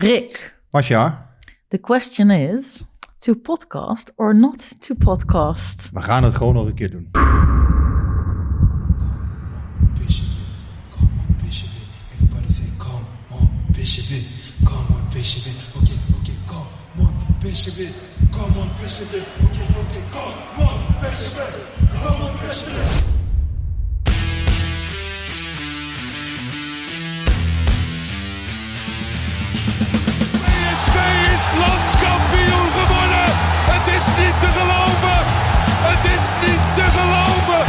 Rick, Masja, the question is: to podcast or not to podcast? we gaan het gewoon nog een keer doen. Come on, come on, landskampioen geworden. Het is niet te geloven. Het is niet te geloven.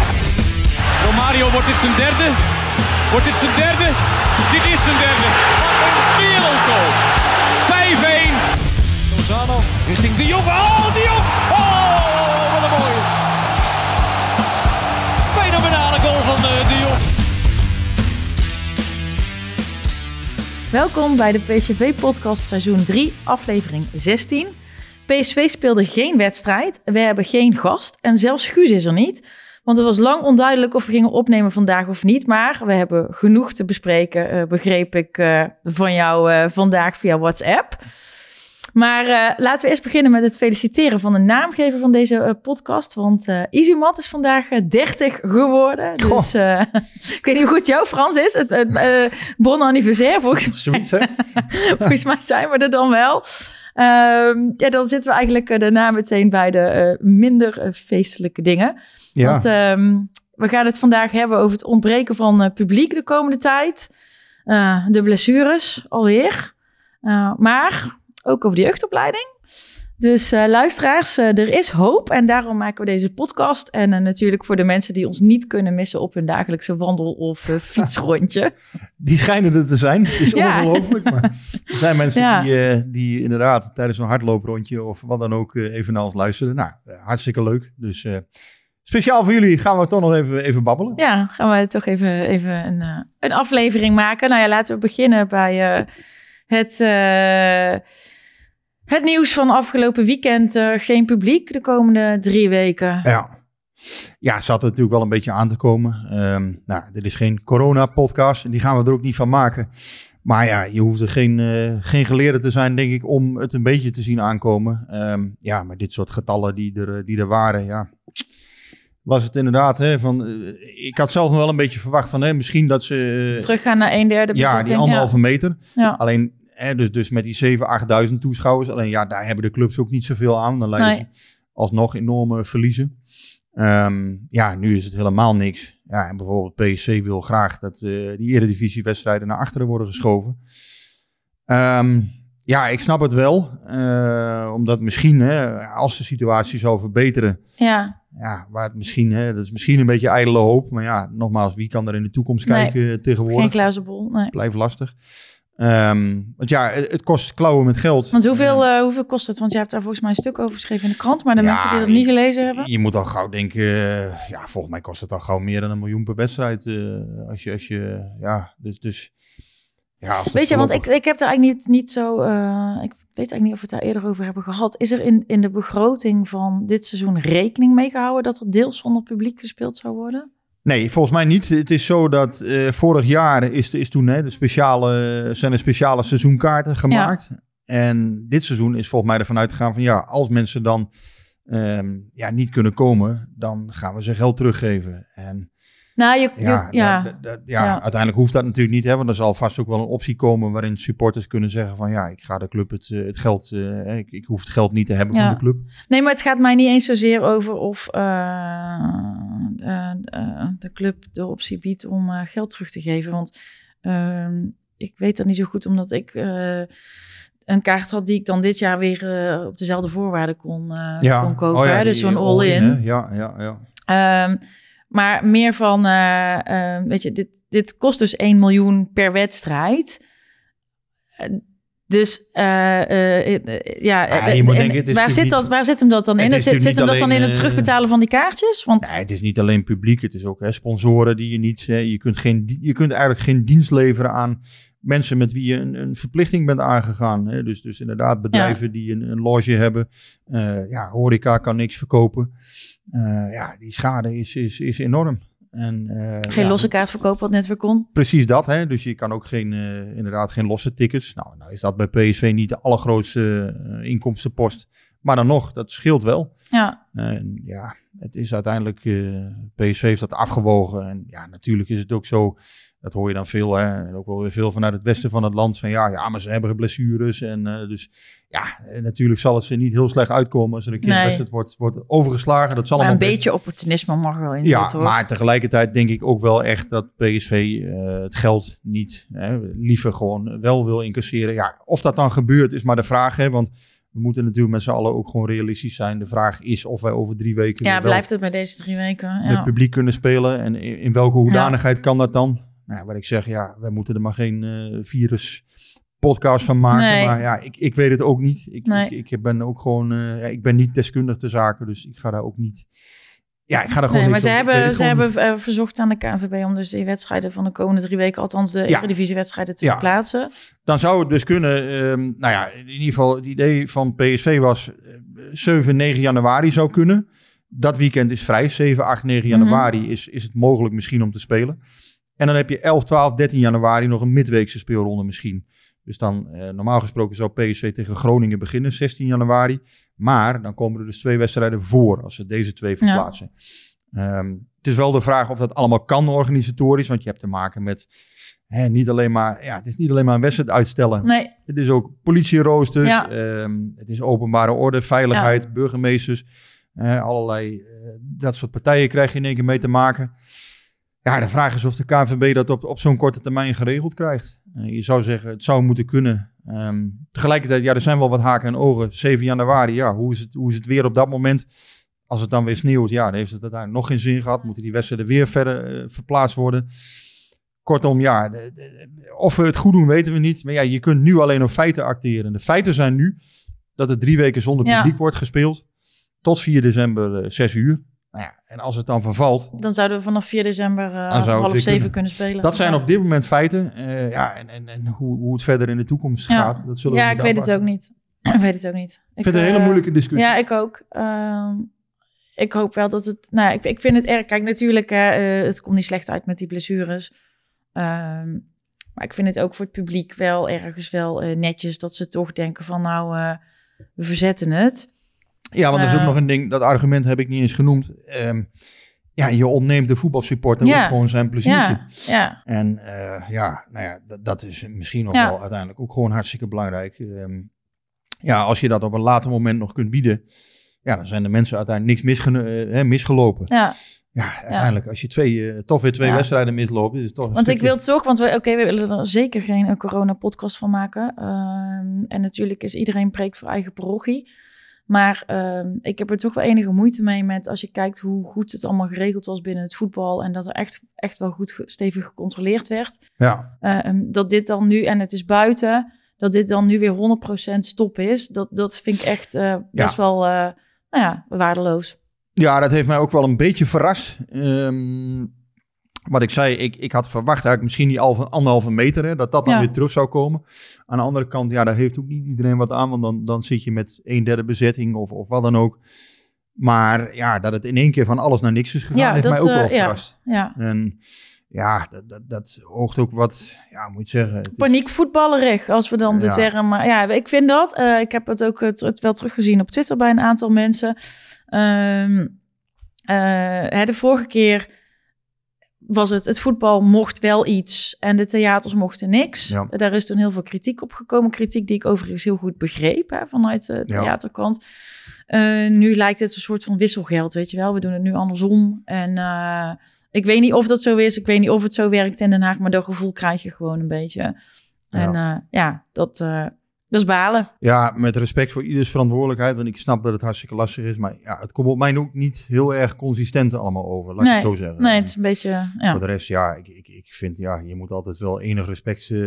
Romario, wordt dit zijn derde? Wordt dit zijn derde? Dit is zijn derde. Wat een wereldgoal. Welkom bij de PSV-podcast seizoen 3, aflevering 16. PSV speelde geen wedstrijd, we hebben geen gast en zelfs Guus is er niet. Want het was lang onduidelijk of we gingen opnemen vandaag of niet. Maar we hebben genoeg te bespreken, eh, begreep ik eh, van jou eh, vandaag via WhatsApp. Maar eh, laten we eerst beginnen met het feliciteren van de naamgever van deze eh, podcast. Want eh Izumat is vandaag eh, 30 geworden. Dus eh, ik weet niet hoe goed jouw Frans is. Het, het bon anniversaire volgens Zoiets, hè? Volgens mij zijn we er dan wel. Ehm, ja, dan zitten we eigenlijk daarna meteen bij de minder feestelijke dingen. Ja, Want ehm, we gaan het vandaag hebben over het ontbreken van publiek de komende tijd. De blessures alweer. Maar ook over de jeugdopleiding. Dus eh, luisteraars, eh, er is hoop en daarom maken we deze podcast. En eh, natuurlijk voor de mensen die ons niet kunnen missen op hun dagelijkse wandel- of fietsrondje. die schijnen er te zijn. Het is Ja. ongelooflijk, maar er zijn mensen Ja. die, die inderdaad tijdens een hardlooprondje of wat dan ook even naar ons luisteren. Nou, hartstikke leuk. Dus speciaal voor jullie gaan we toch nog even, even babbelen. Ja, gaan we toch even, even een, een aflevering maken. Nou ja, laten we beginnen bij het, het nieuws van afgelopen weekend. Eh, geen publiek de komende drie weken. Ja. Ja, zat er natuurlijk wel een beetje aan te komen. Ehm, nou, dit is geen corona-podcast en die gaan we er ook niet van maken. Maar ja, je hoeft er geen, eh, geen geleerde te zijn, denk ik, om het een beetje te zien aankomen. Ehm, ja, maar dit soort getallen die er, eh, die er waren, ja, was het inderdaad. Hè, van, ik had zelf nog wel een beetje verwacht van, hè, misschien dat ze... eh, Teruggaan naar een derde ja, die anderhalve meter. Ja. Alleen, hè, dus, dus met die 7.000, 8.000 toeschouwers. Alleen ja, daar hebben de clubs ook niet zoveel aan. Dan Nee. ze alsnog enorme verliezen. Ehm, ja, nu is het helemaal niks. Ja, en bijvoorbeeld PSC wil graag dat eh, die eredivisiewedstrijden naar achteren worden geschoven. Ehm, ja, ik snap het wel. eh, omdat misschien, hè, als de situatie zou verbeteren, Ja, ja, waar het misschien, hè, dat is misschien een beetje ijdele hoop. Maar ja, nogmaals, wie kan er in de toekomst Nee. kijken tegenwoordig? geen glazen bol. Nee. blijft lastig. Ehm, want ja, het, het kost klauwen met geld. Want hoeveel, Eh, eh, hoeveel kost het? Want je hebt daar volgens mij een stuk over geschreven in de krant. Maar de Ja, mensen die dat niet gelezen hebben. je moet al gauw denken, eh, ja, volgens mij kost het al gauw meer dan een miljoen per wedstrijd. als je, als je, ja, dus, dus ja. Weet je, want ik, ik heb daar eigenlijk niet, niet zo. ik weet eigenlijk niet of we het daar eerder over hebben gehad. Is er in, in de begroting van dit seizoen rekening mee gehouden dat er deels zonder publiek gespeeld zou worden? Nee, volgens mij niet. Het is zo dat eh, vorig jaar is, is toen, hè, de speciale, zijn er speciale seizoenkaarten gemaakt. En dit seizoen is volgens mij ervan uitgegaan van ja, als mensen dan ehm, ja, niet kunnen komen, dan gaan we ze geld teruggeven. En Nou, je, je- Ja, ja. da- da- ja, Ja. uiteindelijk hoeft dat natuurlijk niet. Hè, want er zal vast ook wel een optie komen waarin supporters kunnen zeggen van ja, ik ga de club het, eh, het geld, eh, ik, ik hoef het geld niet te hebben van de club. Nee, maar het gaat mij niet eens zozeer over of eh, de club de optie biedt om geld terug te geven. Want ehm, ik weet dat niet zo goed, omdat ik een kaart had die ik dan dit jaar weer op dezelfde voorwaarden kon, kon kopen. Oh ja, hè, dus zo'n all-in. Ja, ja, ja. Ehm, maar meer van, eh, eh, weet je, dit, dit kost dus 1 miljoen per wedstrijd. Dus ja, Ja, je moet en denken, het is waar, zit dat, waar zit hem dat dan in? Zit, zit hem dat dan in het eh, terugbetalen van die kaartjes? Want Nee, het is niet alleen publiek, het is ook hè, sponsoren die je niet... je, kunt geen, je kunt eigenlijk geen dienst leveren aan mensen met wie je een, een verplichting bent aangegaan. Hè. Dus, dus inderdaad bedrijven die een, een loge hebben. Eh, ja, horeca kan niks verkopen. Eh, ja, die schade is, is, is enorm. En, eh, geen ja, losse kaart verkopen wat net weer kon. Precies dat, hè? dus je kan ook geen, inderdaad geen losse tickets. Nou, nou is dat bij PSV niet de allergrootste inkomstenpost. Maar dan nog, dat scheelt wel. Ja, En ja, het is uiteindelijk, PSV heeft dat afgewogen. En ja, natuurlijk is het ook zo, dat hoor je dan veel, hè, en ook wel weer veel vanuit het westen van het land. Van ja, ja maar ze hebben blessures. En eh, dus ja, natuurlijk zal het ze niet heel slecht uitkomen als er een keer Nee. wedstrijd wordt, wordt overgeslagen. Dat zal maar een best- beetje opportunisme mag wel in ja, hoor. maar tegelijkertijd denk ik ook wel echt dat PSV eh, het geld niet hè, liever gewoon wel wil incasseren. Ja, of dat dan gebeurt is maar de vraag, hè, want we moeten natuurlijk met z'n allen ook gewoon realistisch zijn. De vraag is of wij over drie weken ja, blijft het bij deze drie weken? met Ja. publiek kunnen spelen en in, in welke hoedanigheid kan dat dan? Nou, wat ik zeg, ja, wij moeten er maar geen eh, virus podcast van maken. Nee. Maar ja, ik, ik weet het ook niet. Ik, Nee. ik, ik ben ook gewoon, eh, ik ben niet deskundig te zaken, dus ik ga daar ook niet. Ja, ik ga daar gewoon Nee, maar ze op- hebben, ze hebben eh, verzocht aan de KNVB om dus die wedstrijden van de komende drie weken, althans de Ja. Eredivisie-wedstrijden, te Ja. verplaatsen. Dan zou het dus kunnen, ehm, nou ja, in ieder geval het idee van PSV was eh, 7, 9 januari zou kunnen. Dat weekend is vrij, 7, 8, 9 Mhm. januari is, is het mogelijk misschien om te spelen. En dan heb je 11, 12, 13 januari nog een midweekse speelronde misschien. Dus dan, eh, normaal gesproken zou PSV tegen Groningen beginnen, 16 januari. Maar dan komen er dus twee wedstrijden voor, als ze deze twee verplaatsen. Ehm, het is wel de vraag of dat allemaal kan organisatorisch, want je hebt te maken met hè, niet alleen maar, ja, het is niet alleen maar een wedstrijd uitstellen. Nee, Het is ook politieroosters, Ja. ehm, het is openbare orde, veiligheid, burgemeesters, eh, allerlei eh, dat soort partijen krijg je in één keer mee te maken. Ja, de vraag is of de KNVB dat op, op zo'n korte termijn geregeld krijgt. Eh, je zou zeggen, het zou moeten kunnen. Ehm, tegelijkertijd, ja, er zijn wel wat haken en ogen. 7 januari, ja, hoe is het, hoe is het weer op dat moment? Als het dan weer sneeuwt, ja, dan heeft het uiteindelijk nog geen zin gehad. Moeten die wedstrijden weer verder eh, verplaatst worden? Kortom, ja, de- de- of we het goed doen, weten we niet. Maar ja, je kunt nu alleen op feiten acteren. De feiten zijn nu dat het drie weken zonder Ja. publiek wordt gespeeld. Tot 4 december, eh, 6 uur. Nou ja, en als het dan vervalt, dan zouden we vanaf 4 december het half zeven kunnen. kunnen spelen. dat zijn op dit moment feiten. Eh, ja, en, en, en hoe, hoe het verder in de toekomst Ja. gaat, dat zullen we Ja, ik weet het ook niet. ik weet het ook niet. Ik vind het een hele eh, moeilijke discussie. Ja, ik ook. Ehm, ik hoop wel dat het... Nou, ik, ik vind het erg... Kijk, natuurlijk, het komt niet slecht uit met die blessures. Ehm, maar ik vind het ook voor het publiek wel ergens wel netjes... dat ze toch denken van, nou, we verzetten het. Ja, want er is ook Eh, nog een ding, dat argument heb ik niet eens genoemd. Ehm, ja, je ontneemt de voetbalsupporter Ja. ook gewoon zijn pleziertje. Ja, ja. En eh, ja, nou ja, dat, dat is misschien nog Ja. wel uiteindelijk ook gewoon hartstikke belangrijk. Ehm, ja, als je dat op een later moment nog kunt bieden, ja, dan zijn de mensen uiteindelijk niks misgeno- eh, misgelopen. ja. Ja, uiteindelijk, als je twee, eh, toch weer twee Ja. wedstrijden misloopt, is het toch een Want ik wil toch, want we, oké, we willen er zeker geen corona-podcast van maken. Ehm, en natuurlijk is iedereen preekt voor eigen parochie. Maar ehm, ik heb er toch wel enige moeite mee met als je kijkt hoe goed het allemaal geregeld was binnen het voetbal. En dat er echt, echt wel goed stevig gecontroleerd werd. Ja, Ehm, dat dit dan nu, en het is buiten, dat dit dan nu weer 100% stop is. Dat, dat vind ik echt eh, best wel, eh, nou ja, waardeloos. Ja, dat heeft mij ook wel een beetje verrast. Ehm, wat ik zei, ik, ik had verwacht eigenlijk misschien die alve- anderhalve meter, hè, dat dat dan Ja. weer terug zou komen. Aan de andere kant, ja, daar heeft ook niet iedereen wat aan, want dan, dan zit je met een derde bezetting of, of wat dan ook. Maar ja, dat het in één keer van alles naar niks is gegaan, Ja, heeft dat, mij ook eh, wel ja. verrast. Ja. En ja, dat, dat, dat oogt ook wat, ja, moet je zeggen. Paniekvoetballerig, als we dan de Ja. term... Maar ja, ik vind dat. eh, ik heb het ook het, het wel teruggezien op Twitter bij een aantal mensen. Ehm, eh, hè, de vorige keer was het... Het voetbal mocht wel iets en de theaters mochten niks. Ja. Daar is toen heel veel kritiek op gekomen. Kritiek die ik overigens heel goed begreep hè, vanuit de Ja. theaterkant. Eh, nu lijkt het een soort van wisselgeld, weet je wel. We doen het nu andersom. En eh, ik weet niet of dat zo is. Ik weet niet of het zo werkt in Den Haag. Maar dat gevoel krijg je gewoon een beetje. En ja, ja dat, eh, Dat is balen. Ja, met respect voor ieders verantwoordelijkheid. Want ik snap dat het hartstikke lastig is. Maar ja, het komt op mij ook niet heel erg consistent allemaal over. Laat ik het zo zeggen. Nee, het is een beetje... Ja. Voor de rest, ja, ik, ik, ik vind, ja, je moet altijd wel enig respect eh,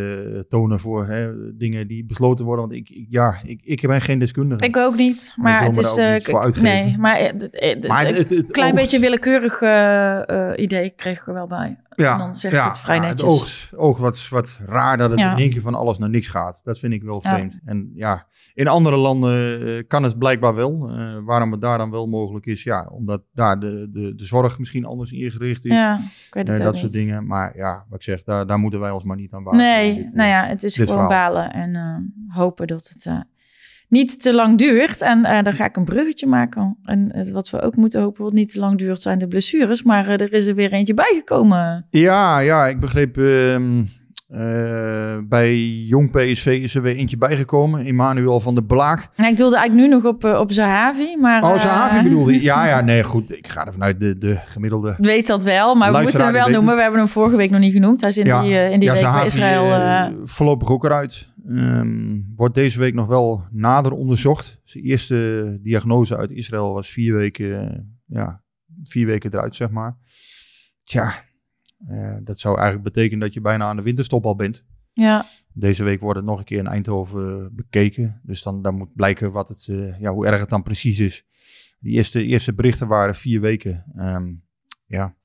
tonen voor hè, dingen die besloten worden. Want ik, ik- ja, ik, ik ben geen deskundige. Ik ook niet, maar het is... uitgeven. nee, maar het, het, het- maar het- het, het, het klein beetje willekeurig eh, eh, idee kreeg ik er wel bij. En dan zeg ik het vrij ja, netjes. Het oogt, oogt wat, wat raar dat het Ja. in één keer van alles naar niks gaat. Dat vind ik wel Ja. vreemd. En ja, in andere landen eh, kan het blijkbaar wel. Eh, waarom het daar dan wel mogelijk is, ja, omdat daar de, de, de zorg misschien anders ingericht is. Ja, ik weet het Eh, ook dat niet. soort dingen. Maar ja, wat ik zeg, daar, daar moeten wij ons maar niet aan wagen. Nee, Dit, nou ja, het is gewoon verhaal. balen en eh, hopen dat het niet te lang duurt. En eh dan ga ik een bruggetje maken. En eh, wat we ook moeten hopen wat niet te lang duurt zijn de blessures. Maar eh, er is er weer eentje bijgekomen. Ja, ja, ik begreep ehm, eh, bij Jong PSV is er weer eentje bijgekomen. Emmanuel van der Blaak. Nou, ik doelde eigenlijk nu nog op, op Zahavi. Maar, Oh, Zahavi bedoelde je? Ja, ja, nee, goed. Ik ga er vanuit de, de gemiddelde... Weet dat wel, maar we moeten hem wel noemen. het. We hebben hem vorige week nog niet genoemd. Hij is in Ja. die, in die ja, week bij Zahavi, Israël. voorlopig ook eruit. Ehm, wordt deze week nog wel nader onderzocht. Zijn eerste diagnose uit Israël was vier weken, eh, ja, vier weken eruit, zeg maar. Tja, eh, dat zou eigenlijk betekenen dat je bijna aan de winterstop al bent. ja, Deze week wordt het nog een keer in Eindhoven bekeken. Dus dan, dan moet blijken wat het, eh, ja, hoe erg het dan precies is. Die eerste, eerste berichten waren vier weken. Ehm, ja.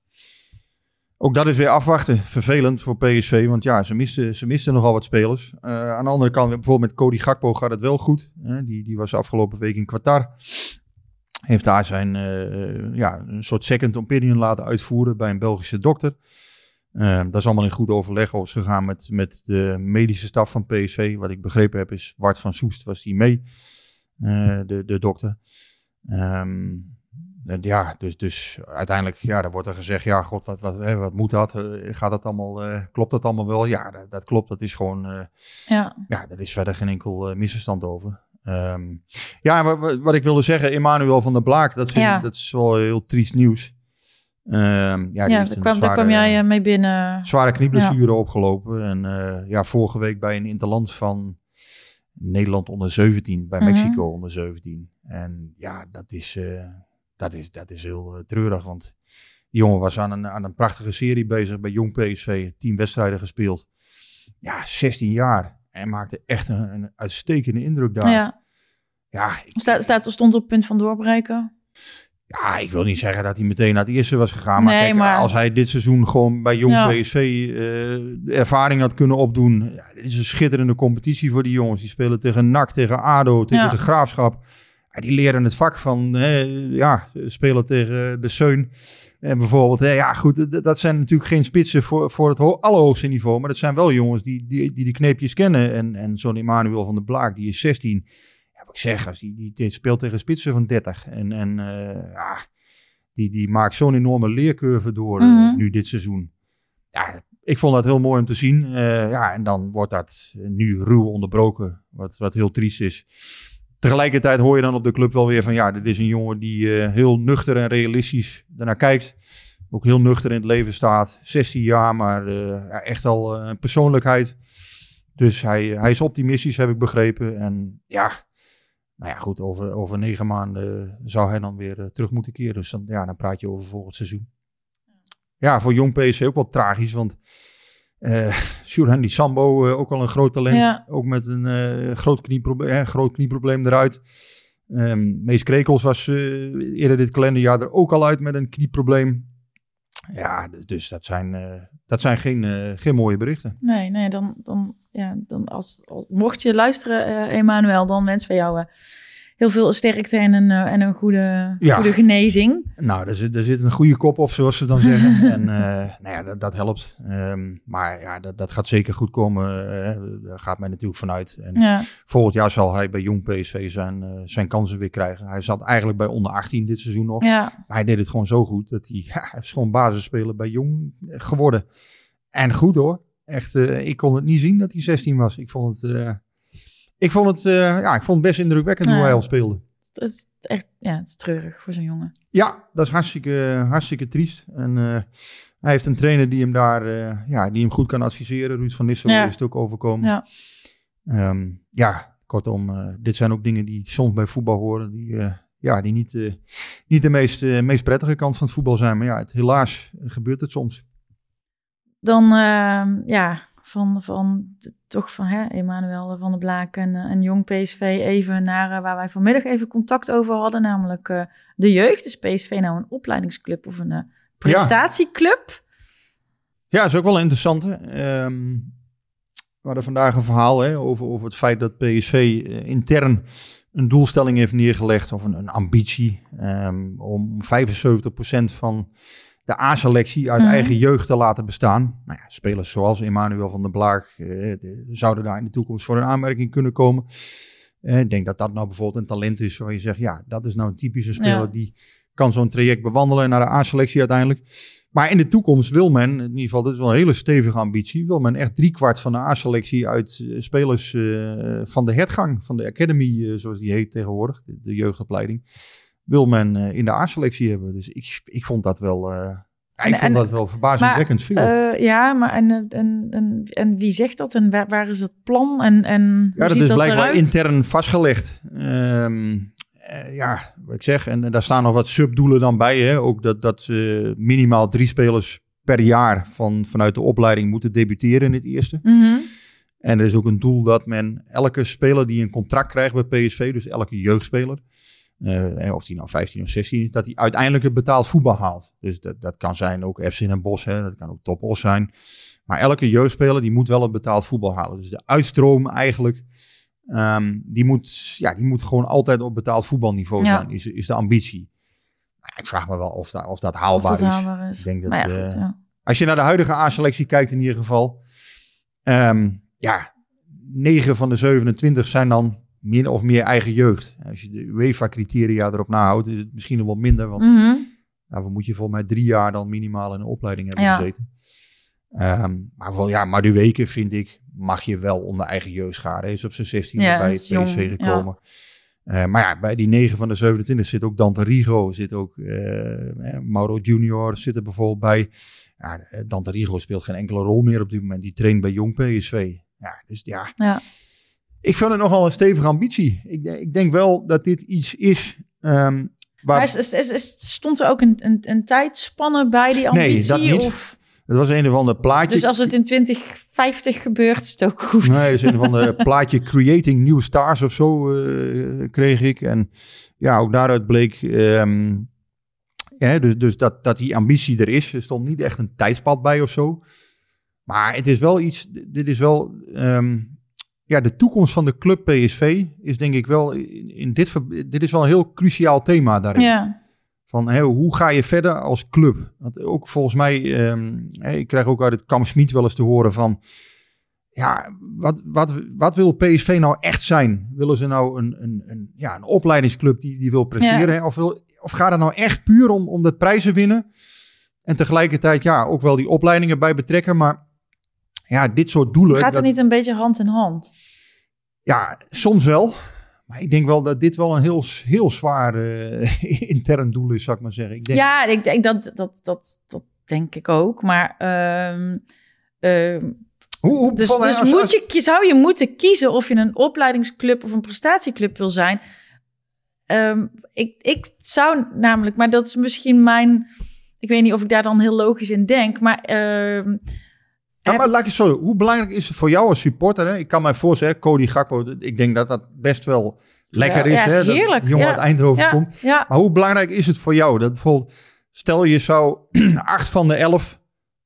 Ook dat is weer afwachten. Vervelend voor PSV. Want ja, ze misten, ze misten nogal wat spelers. Eh, aan de andere kant, bijvoorbeeld met Cody Gakpo gaat het wel goed. die, die was afgelopen week in Qatar. Heeft daar zijn eh, ja, een soort second opinion laten uitvoeren bij een Belgische dokter. Eh, dat is allemaal in goed overleg gegaan met, met de medische staf van PSV. Wat ik begrepen heb is, Wart van Soest was die mee, de, de dokter. En ja, dus, dus uiteindelijk, ja, dan wordt er gezegd, ja, god, wat, wat, hè, wat moet dat? Eh, gaat dat allemaal, eh, klopt dat allemaal wel? Ja, dat, dat klopt. Dat is gewoon, eh, ja. ja, daar is verder geen enkel misverstand over. Ehm, ja, wat, wat- ik wilde zeggen, Emmanuel van der Blaak, dat, vind Ja. dat is wel heel triest nieuws. Ehm, ja, ja daar, kwam, daar kwam jij mee binnen. zware knieblessure opgelopen. En ja, vorige week bij een interland van Nederland onder 17, bij Mhm. Mexico onder 17. En ja, dat is, dat is, dat is heel eh, treurig, want die jongen was aan een, aan een prachtige serie bezig bij Jong PSV, 10 wedstrijden gespeeld. Ja, 16 jaar. En maakte echt een, een uitstekende indruk daar. Ja, Ja, ik, staat, staat, stond op het punt van doorbreken. ja, ik wil niet zeggen dat hij meteen naar het eerste was gegaan. Maar, Nee, kijk, maar- als hij dit seizoen gewoon bij Jong Ja. PSV eh, de ervaring had kunnen opdoen. Ja, dit is een schitterende competitie voor die jongens. Die spelen tegen NAC, tegen ADO, tegen Ja. de Graafschap. Ja, die leren het vak van hè, ja, spelen tegen de Seun. En bijvoorbeeld, hè, ja goed, dat zijn natuurlijk geen spitsen voor, voor het ho- allerhoogste niveau. Maar dat zijn wel jongens die die, die, die kneepjes kennen. En, en zo'n Emmanuel van der Blaak, die is 16. Ja, wat ik zeg, als die, die, die speelt tegen spitsen van 30. En, en eh, ja, die, die maakt zo'n enorme leercurve door eh, Mhm. nu dit seizoen. Ja, ik vond dat heel mooi om te zien. Eh, ja, en dan wordt dat nu ruw onderbroken, wat, wat heel triest is. Tegelijkertijd hoor je dan op de club wel weer van... ja, dit is een jongen die eh, heel nuchter en realistisch ernaar kijkt. Ook heel nuchter in het leven staat. 16 jaar, maar eh, ja, echt al eh, een persoonlijkheid. Dus hij, hij is optimistisch, heb ik begrepen. En ja, nou ja, goed, over, over negen maanden zou hij dan weer terug moeten keren. Dus dan, ja, dan praat je over volgend seizoen. Ja, voor jong PSV ook wel tragisch, want eh Sjoerd-Henry Sambo, eh, ook al een groot talent. Ja. Ook met een eh, groot, knieprobleem, eh, groot knieprobleem eruit. Ehm Mees Krekels was eerder dit kalenderjaar er ook al uit met een knieprobleem. Ja, dus, dat zijn, dat zijn geen, geen mooie berichten. Nee, nee, dan, dan, ja, dan als, als- mocht je luisteren, Emanuel, dan wens van jou heel veel sterkte en een, eh, en een goede, Ja. goede genezing. Nou, daar zit, daar zit een goede kop op, zoals ze dan zeggen. en eh, nou ja, dat, dat helpt. Ehm, maar ja, dat, dat gaat zeker goed komen. eh, daar gaat mij natuurlijk vanuit. En Ja, volgend jaar zal hij bij Jong PSV zijn, zijn kansen weer krijgen. Hij zat eigenlijk bij onder 18 dit seizoen nog. ja, Maar hij deed het gewoon zo goed dat hij, ja, hij is gewoon basisspeler bij Jong geworden. En goed hoor. Echt, ik kon het niet zien dat hij 16 was. Ik vond het, ik vond het, eh, ja, ik vond het best indrukwekkend hoe hij al speelde. het is echt ja, het is treurig voor zo'n jongen. Ja, dat is hartstikke, hartstikke triest. En eh, hij heeft een trainer die hem daar, eh, ja, die hem goed kan adviseren. Ruud van Nistelrooy Ja. is het ook overkomen. Ja. Ehm, ja, kortom, dit zijn ook dingen die soms bij voetbal horen. Die, ja, die niet, niet de meest, meest prettige kant van het voetbal zijn. Maar ja, het, helaas gebeurt het soms. Dan, eh, ja, van, van toch van hè, Emmanuel van der Blaak en, eh, en Jong PSV even naar eh, waar wij vanmiddag even contact over hadden. Namelijk eh, de jeugd. Is PSV nou een opleidingsclub of een prestatieclub? Ja, is ook wel interessant. hè. Ehm, we hadden vandaag een verhaal hè, over, over het feit dat PSV intern een doelstelling heeft neergelegd, of een, een ambitie, ehm, om 75% van de A-selectie uit Mhm. eigen jeugd te laten bestaan. Nou ja, spelers zoals Emmanuel van der Blaak eh, de- zouden daar in de toekomst voor een aanmerking kunnen komen. Eh, ik denk dat dat nou bijvoorbeeld een talent is waar je zegt, ja, dat is nou een typische speler Ja. die kan zo'n traject bewandelen naar de A-selectie uiteindelijk. Maar in de toekomst wil men, in ieder geval, dit is wel een hele stevige ambitie, wil men echt driekwart van de A-selectie uit eh, spelers eh, van de hertgang, van de academy, zoals die heet tegenwoordig, de, de jeugdopleiding, wil men eh, in de A-selectie hebben. Dus ik, ik vond dat wel, eh, ja, ik En- vond dat wel verbazingwekkend veel. Eh, ja, maar en, en, en, en wie zegt dat en waar, waar is het plan en, en Ja, dat is dat blijkbaar eruit? intern vastgelegd. Ehm, eh, ja, wat ik zeg, en, daar staan nog wat subdoelen dan bij. Hè? Ook dat, dat eh, minimaal drie spelers per jaar van, vanuit de opleiding moeten debuteren in het eerste. Mhm. En er is ook een doel dat men elke speler die een contract krijgt bij PSV, dus elke jeugdspeler, eh, of die nou 15 of 16 is, dat hij uiteindelijk het betaald voetbal haalt. Dus dat, dat kan zijn ook FC Den Bosch, hè, dat kan ook Top Os zijn. Maar elke jeugdspeler die moet wel het betaald voetbal halen. Dus de uitstroom eigenlijk, ehm, die, moet, ja, die moet gewoon altijd op betaald voetbalniveau Ja. zijn, is, is de ambitie. Maar ik vraag me wel of, dat of dat Of haalbaar dat is. haalbaar is. Ik denk dat, ja, eh, goed, ja. Als je naar de huidige A-selectie kijkt in ieder geval. ehm, ja, 9 van de 27 zijn dan min of meer eigen jeugd. Als je de UEFA-criteria erop nahoudt, is het misschien nog wel minder. Want Mhm. daarvoor moet je volgens mij drie jaar dan minimaal in een opleiding hebben Ja. gezeten. Ehm, maar wel, ja, maar weken vind ik, mag je wel onder eigen jeugd scharen. Hij is op zijn 16 Ja, bij het PSV gekomen. Eh, maar ja, bij die 9 van de 27 zit ook Dante Rigo, zit ook eh, Mauro Junior zit er bijvoorbeeld bij. Ja, eh, Dante Rigo speelt geen enkele rol meer op dit moment. Die traint bij Jong PSV. Ja, dus ja. Ja. Ik vind het nogal een stevige ambitie. Ik, de- ik denk wel dat dit iets is ehm, waar... Maar is, is, stond er ook een, een, een tijdspanne bij die Nee, ambitie? dat niet. Of, Het was een of ander plaatje. dus als het in 2050 gebeurt, is het ook goed. Nee, is een van de plaatje Creating New Stars of zo eh, kreeg ik. En ja, ook daaruit bleek ehm, ja, dus, dus dat, dat die ambitie er is. Er stond niet echt een tijdspad bij of zo. Maar het is wel iets, dit is wel, ehm, ja, de toekomst van de club PSV is denk ik wel, in, in dit, dit is wel een heel cruciaal thema daarin. Ja, Van hoe ga je verder als club? Want ook volgens mij, hè, ik krijg ook uit het Kamp Smit wel eens te horen van, ja, wat, wat, wat wil PSV nou echt zijn? Willen ze nou een, een, een, ja, een opleidingsclub die, die wil presteren? Of, wil, of gaat het nou echt puur om, om dat prijzen winnen? En tegelijkertijd, ja, ook wel die opleidingen bij betrekken, maar ja, dit soort doelen. gaat dat- het niet een beetje hand in hand? ja, soms wel. Maar ik denk wel dat dit wel een heel, heel zwaar eh, intern doel is, zou ik maar zeggen. Ik denk, Ja, ik denk dat, dat, dat, dat denk ik ook. Maar ehm, hoe, hoe dus, dus als- moet als- je, zou je moeten kiezen of je een opleidingsclub of een prestatieclub wil zijn. Ehm, ik, ik zou namelijk, maar dat is misschien mijn. Ik weet niet of ik daar dan heel logisch in denk, maar. Ja, maar laat ik zo. Hoe belangrijk is het voor jou als supporter? Hè? Ik kan mij voorstellen, Cody Gakpo, ik denk dat dat best wel lekker Ja, is. ja, is hè? Heerlijk, jongen uit Eindhoven komt. Maar hoe belangrijk is het voor jou? Dat bijvoorbeeld, stel je zou acht van de elf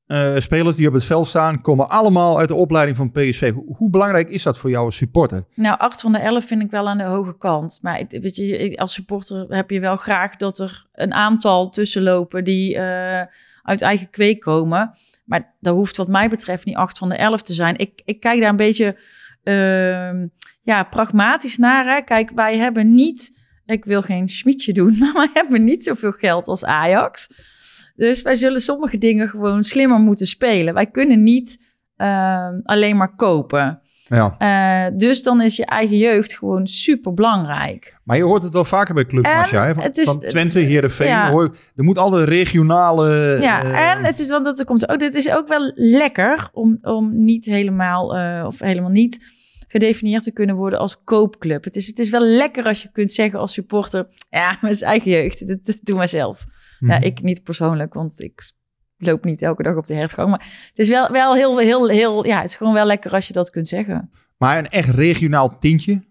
eh, spelers die op het veld staan, komen allemaal uit de opleiding van PSV. Hoe, hoe belangrijk is dat voor jou als supporter? Nou, 8 van de 11 vind ik wel aan de hoge kant. Maar ik, weet je, als supporter heb je wel graag dat er een aantal tussenlopen die eh, uit eigen kweek komen. Maar dat hoeft wat mij betreft niet 8 van de 11 te zijn. Ik, ik kijk daar een beetje ehm, ja, pragmatisch naar. Kijk, wij hebben niet, ik wil geen schmietje doen, maar wij hebben niet zoveel geld als Ajax. Dus wij zullen sommige dingen gewoon slimmer moeten spelen. Wij kunnen niet ehm, alleen maar kopen. Ja. Eh, dus dan is je eigen jeugd gewoon super belangrijk. Maar je hoort het wel vaker bij clubs, En Marcia, hè? Van, het is- van Twente, Heerenveen. ja. hoor er moet altijd regionale... ja, eh, en het is want dat er komt. Oh, dit is ook wel lekker om, om niet helemaal eh, of helemaal niet gedefinieerd te kunnen worden als koopclub. Het is, het is wel lekker als je kunt zeggen als supporter, ja, mijn eigen jeugd, dat, dat doe maar zelf. Ja, Mhm. ik niet persoonlijk, want ik loop niet elke dag op de hertgang. Maar het is wel, wel heel, heel, heel, ja, het is gewoon wel lekker als je dat kunt zeggen. Maar een echt regionaal tintje,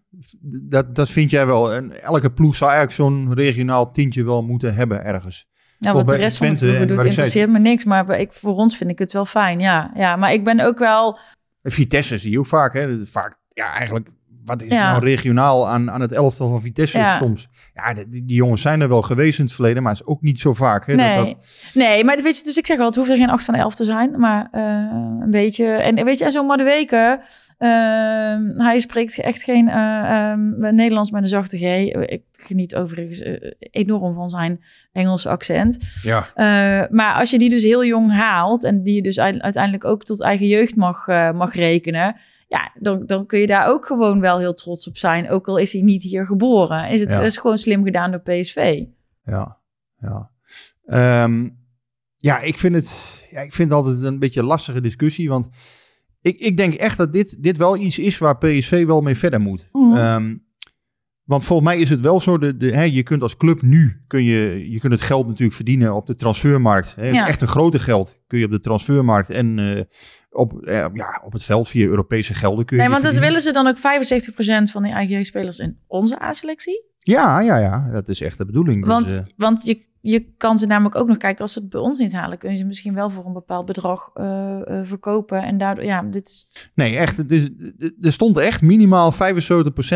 dat, dat vind jij wel. En elke ploeg zou eigenlijk zo'n regionaal tintje wel moeten hebben ergens. Ja, Of wat de rest van de ploegen en doet, interesseert me niks. Maar ik, voor ons vind ik het wel fijn, ja. ja. Maar ik ben ook wel... Vitesse zie je ook vaak, hè. Vaak, ja, eigenlijk, wat is Ja. nou regionaal aan, aan het elftal van Vitesse Ja. soms? Ja, die, die jongens zijn er wel geweest in het verleden, maar het is ook niet zo vaak. Hè, Nee. dat, dat, nee, maar weet je, dus ik zeg al, het hoeft er geen 8 van de 11 te zijn. Maar eh, een beetje... En weet je, zo'n Madueke, uh, hij spreekt echt geen eh, ehm, Nederlands met een zachte G. Ik geniet overigens eh, enorm van zijn Engelse accent. ja. Uh, maar als je die dus heel jong haalt en die je dus uiteindelijk ook tot eigen jeugd mag, uh, mag rekenen, ja, dan, dan kun je daar ook gewoon wel heel trots op zijn. Ook al is hij niet hier geboren. Is het Ja. is gewoon slim gedaan door PSV. Ja, ja. Ehm, ja, ik vind het ja, ik vind het altijd een beetje een lastige discussie, want ik, ik denk echt dat dit, dit wel iets is waar PSV wel mee verder moet. Ehm, want volgens mij is het wel zo, de, de, hè, je kunt als club nu, kun je, je kunt het geld natuurlijk verdienen op de transfermarkt. Hè, Ja. Echt een grote geld kun je op de transfermarkt en eh, op, eh, ja, op het veld via Europese gelden kun je Nee, want verdienen. willen ze dan ook 75% van die eigen jeugdspelers in onze A-selectie? Ja, ja, ja, dat is echt de bedoeling. Dus, Want, eh, want je, je kan ze namelijk ook nog kijken, als ze het bij ons niet halen, kun je ze misschien wel voor een bepaald bedrag eh, eh, verkopen. En daardoor, ja, dit is. Nee, echt. Het is, er stond echt minimaal 75%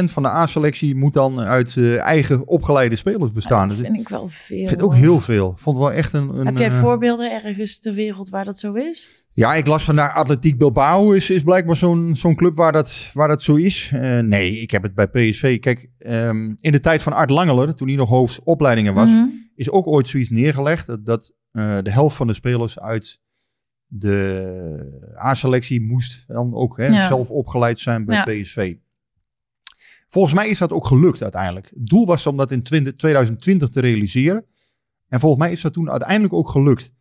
van de A-selectie moet dan uit eh, eigen opgeleide spelers bestaan. dat Dus vind ik wel veel. ik vind ook hoor. heel veel. Vond wel echt een... een Heb jij eh, voorbeelden ergens ter wereld waar dat zo is? Ja, ik las vandaag Atletiek Bilbao is, is blijkbaar zo'n zo'n club waar dat, waar dat zo is. Eh, nee, ik heb het bij PSV. Kijk, ehm, in de tijd van Art Langeler, toen hij nog hoofdopleidingen was, Mhm. Is ook ooit zoiets neergelegd. Dat, dat eh, de helft van de spelers uit de A-selectie moest dan ook hè, Ja. zelf opgeleid zijn bij Ja. PSV. Volgens mij is dat ook gelukt uiteindelijk. Het doel was om dat in 20 2020 te realiseren. En volgens mij is dat toen uiteindelijk ook gelukt.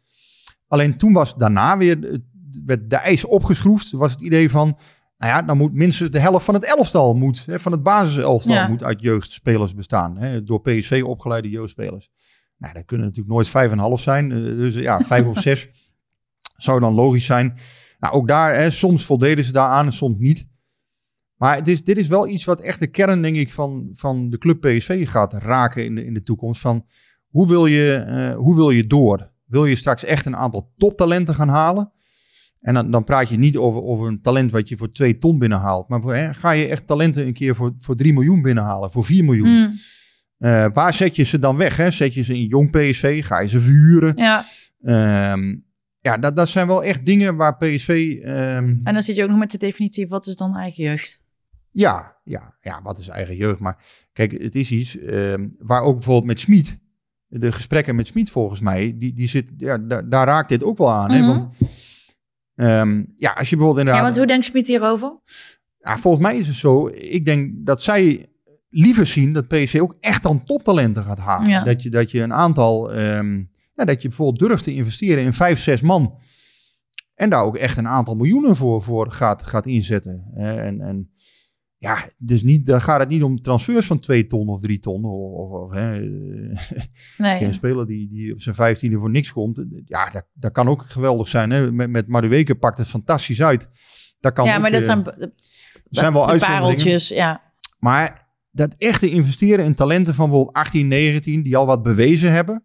Alleen toen was daarna weer, eh, werd de eis opgeschroefd. Was het idee van, nou ja, dan moet minstens de helft van het elftal, moet, hè, van het basiselftal, Ja. moet uit jeugdspelers bestaan. Hè, door PSV opgeleide jeugdspelers. Nou, dat kunnen natuurlijk nooit vijf en half zijn. eh, Dus ja, vijf of zes zou dan logisch zijn. Nou, ook daar, hè, soms voldeden ze daaraan en soms niet. Maar het is, dit is wel iets wat echt de kern, denk ik, van, van de club PSV gaat raken in de, in de toekomst. Van hoe wil, je, eh, hoe wil je door? Wil je straks echt een aantal toptalenten gaan halen? En dan, dan praat je niet over, over een talent wat je voor twee ton binnenhaalt. Maar hè, ga je echt talenten een keer voor, voor 3 miljoen binnenhalen, voor 4 miljoen? Mm, Eh, waar zet je ze dan weg? Hè? Zet je ze in jong PSV? Ga je ze verhuren? ja, Ehm, ja, dat, dat zijn wel echt dingen waar PSV... ehm, en dan zit je ook nog met de definitie, wat is dan eigen jeugd? ja, ja, ja, wat is eigen jeugd? Maar kijk, het is iets ehm, waar ook bijvoorbeeld met Smit... De gesprekken met Smit volgens mij, die, die zit, ja, daar, daar raakt dit ook wel aan. hè? Mhm. Want ja, als je bijvoorbeeld Ja, inderdaad... want hoe denkt Smit hierover? Ja, volgens mij is het zo. Ik denk dat zij liever zien dat PSV ook echt dan toptalenten gaat halen. Ja. Dat, je, dat je een aantal, ehm, ja, dat je bijvoorbeeld durft te investeren in vijf, zes man. En daar ook echt een aantal miljoenen voor, voor gaat, gaat inzetten. En, en ja, dus niet, dan gaat het niet om transfers van twee ton of drie ton. Of, of, of, hè, Nee. een speler die, die op zijn vijftiende voor niks komt. Ja, dat, dat kan ook geweldig zijn. Hè? Met, met Madueke pakt het fantastisch uit. Dat kan Ja, ook, maar dat eh, zijn, zijn wel de uitzonderingen. pareltjes, ja. Maar dat echte investeren in talenten van bijvoorbeeld 18, 19, die al wat bewezen hebben.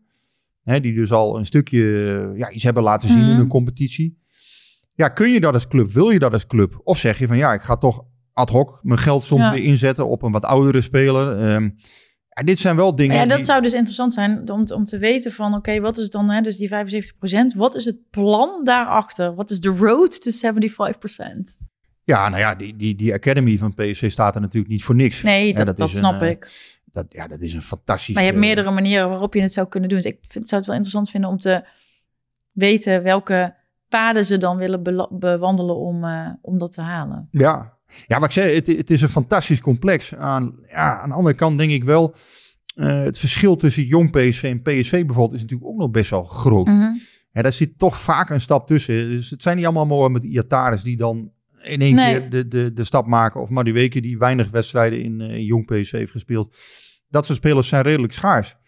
Hè, die dus al een stukje eh, ja, iets hebben laten zien in Mhm. een competitie. Ja, kun je dat als club? Wil je dat als club? Of zeg je van ja, ik ga toch ad hoc mijn geld soms Ja. weer inzetten op een wat oudere speler. Ehm, ja, dit zijn wel dingen Maar ja, dat die- zou dus interessant zijn om, te- om te weten van, oké, wat is dan, hè, dus die 75%, wat is het plan daarachter? Wat is de road to 75%? Ja, nou ja, die, die, die academy van PSC staat er natuurlijk niet voor niks. Nee, dat, dat, is een, snap eh, ik. Dat, ja, dat is een fantastisch... Maar je hebt eh, meerdere manieren waarop je het zou kunnen doen. Dus ik vind, zou het wel interessant vinden om te weten welke paden ze dan willen bewandelen om, eh, om dat te halen. Ja, ja wat ik zei, het, het is een fantastisch complex. Aan, ja, aan de andere kant denk ik wel, het verschil tussen jong PSV en PSV bijvoorbeeld is natuurlijk ook nog best wel groot. Mhm. Hè, daar zit toch vaak een stap tussen. Dus het zijn niet allemaal Mohamed Iatares die dan in één Nee. keer de, de, de stap maken. Of Madueke die weinig wedstrijden in, eh, in jong PSV heeft gespeeld. Dat soort spelers zijn redelijk schaars.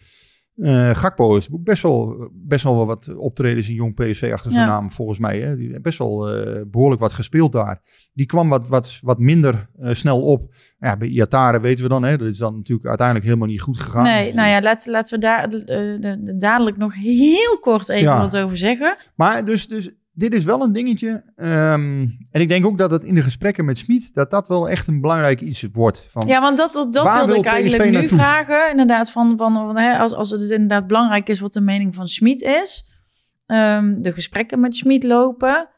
Eh Gakpo best wel, best wel wat optredens in jong PSV achter zijn Ja. naam, volgens mij. Hè. Die heeft best wel eh, behoorlijk wat gespeeld daar. Die kwam wat, wat, wat minder snel op. Ja, bij Iatare weten we dan, hè, dat is dan natuurlijk uiteindelijk helemaal niet goed gegaan. Nee, nou ja, laten, laten we daar de- de- dadelijk nog heel kort even Ja. wat over zeggen. Maar dus, dus dit is wel een dingetje. Ehm, en ik denk ook dat het in de gesprekken met Smit, dat dat wel echt een belangrijk iets wordt. Van, Ja, want dat, dat, wilde wil ik eigenlijk nu naartoe? vragen. Inderdaad, van, van, van, hè, als, als het inderdaad belangrijk is wat de mening van Schmid is. Ehm, de gesprekken met Schmid lopen.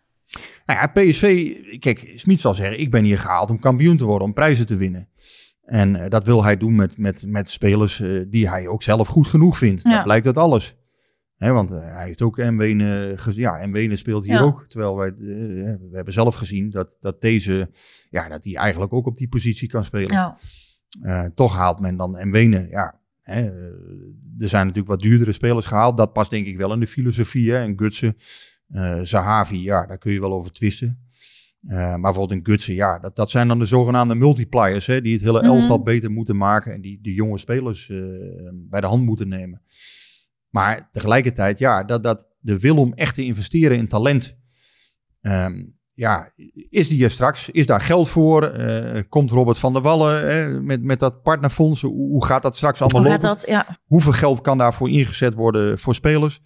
Nou ja, PSV, kijk, Smit zal zeggen, ik ben hier gehaald om kampioen te worden, om prijzen te winnen. En eh, dat wil hij doen met, met, met spelers eh, die hij ook zelf goed genoeg vindt. Ja. Dat blijkt uit alles. Want eh, hij heeft ook Mwene gezien. Ja, Mwene speelt hier Ja. ook. Terwijl wij, eh, we hebben zelf gezien dat, dat deze, ja, dat hij eigenlijk ook op die positie kan spelen. Ja. Eh, toch haalt men dan Mwene. Ja, hè, er zijn natuurlijk wat duurdere spelers gehaald. Dat past denk ik wel in de filosofie. Hè. En Gutsen, eh, Zahavi, ja, daar kun je wel over twisten. Maar bijvoorbeeld in Gutsen, ja, dat, dat zijn dan de zogenaamde multipliers. Hè, die het hele Mhm. elftal beter moeten maken. En die de jonge spelers bij de hand moeten nemen. Maar tegelijkertijd, ja, dat, dat de wil om echt te investeren in talent. ehm, ja, is die er straks? Is daar geld voor? Eh, komt Robert van der Wallen met, met dat partnerfonds? Hoe, hoe gaat dat straks allemaal Hoe lopen? dat? Ja. Hoeveel geld kan daarvoor ingezet worden voor spelers?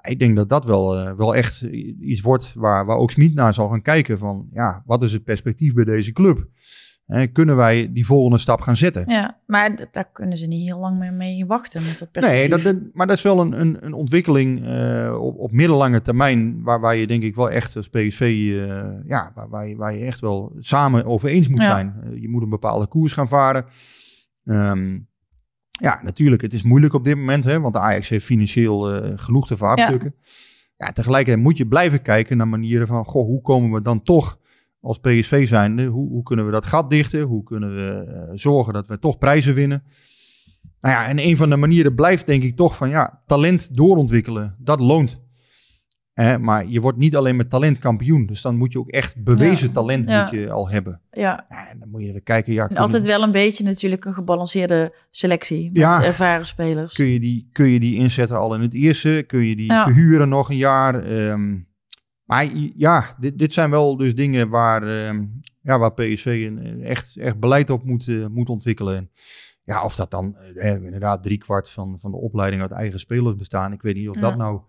Ik denk dat dat wel, eh, wel echt iets wordt waar, waar ook Smit naar zal gaan kijken. Van ja, wat is het perspectief bij deze club? Kunnen wij die volgende stap gaan zetten? ja, maar d- daar kunnen ze niet heel lang meer mee wachten met dat Nee, perspectief. dat, dat- maar dat is wel een, een, een ontwikkeling eh, op, op middellange termijn. Waar, waar je denk ik wel echt als PSV, eh, ja, waar, waar, je, waar je echt wel samen over eens moet Ja. zijn. Eh, je moet een bepaalde koers gaan varen. Ehm, ja, natuurlijk, het is moeilijk op dit moment, hè, want de Ajax heeft financieel genoeg te verhapstukken. Ja. tegelijkertijd moet je blijven kijken naar manieren van, goh, hoe komen we dan toch als PSV zijnde, hoe, hoe kunnen we dat gat dichten? Hoe kunnen we eh, zorgen dat we toch prijzen winnen? Nou ja, en een van de manieren blijft denk ik toch van, ja, talent doorontwikkelen, dat loont. Maar je wordt niet alleen met talent kampioen, dus dan moet je ook echt bewezen Ja. talent Ja. moet je al hebben. ja. En dan moet je even kijken, ja, En altijd wel een beetje natuurlijk een gebalanceerde selectie met Ja. ervaren spelers. Kun je, die, kun je die inzetten al in het eerste? Kun je die verhuren nog een jaar? Ehm, maar ja, dit, dit zijn wel dus dingen waar, ehm, ja, waar PSV echt, echt beleid op moet, eh, moet ontwikkelen. En ja, of dat dan eh, inderdaad driekwart van, van de opleiding uit eigen spelers bestaan. Ik weet niet of Ja. dat nou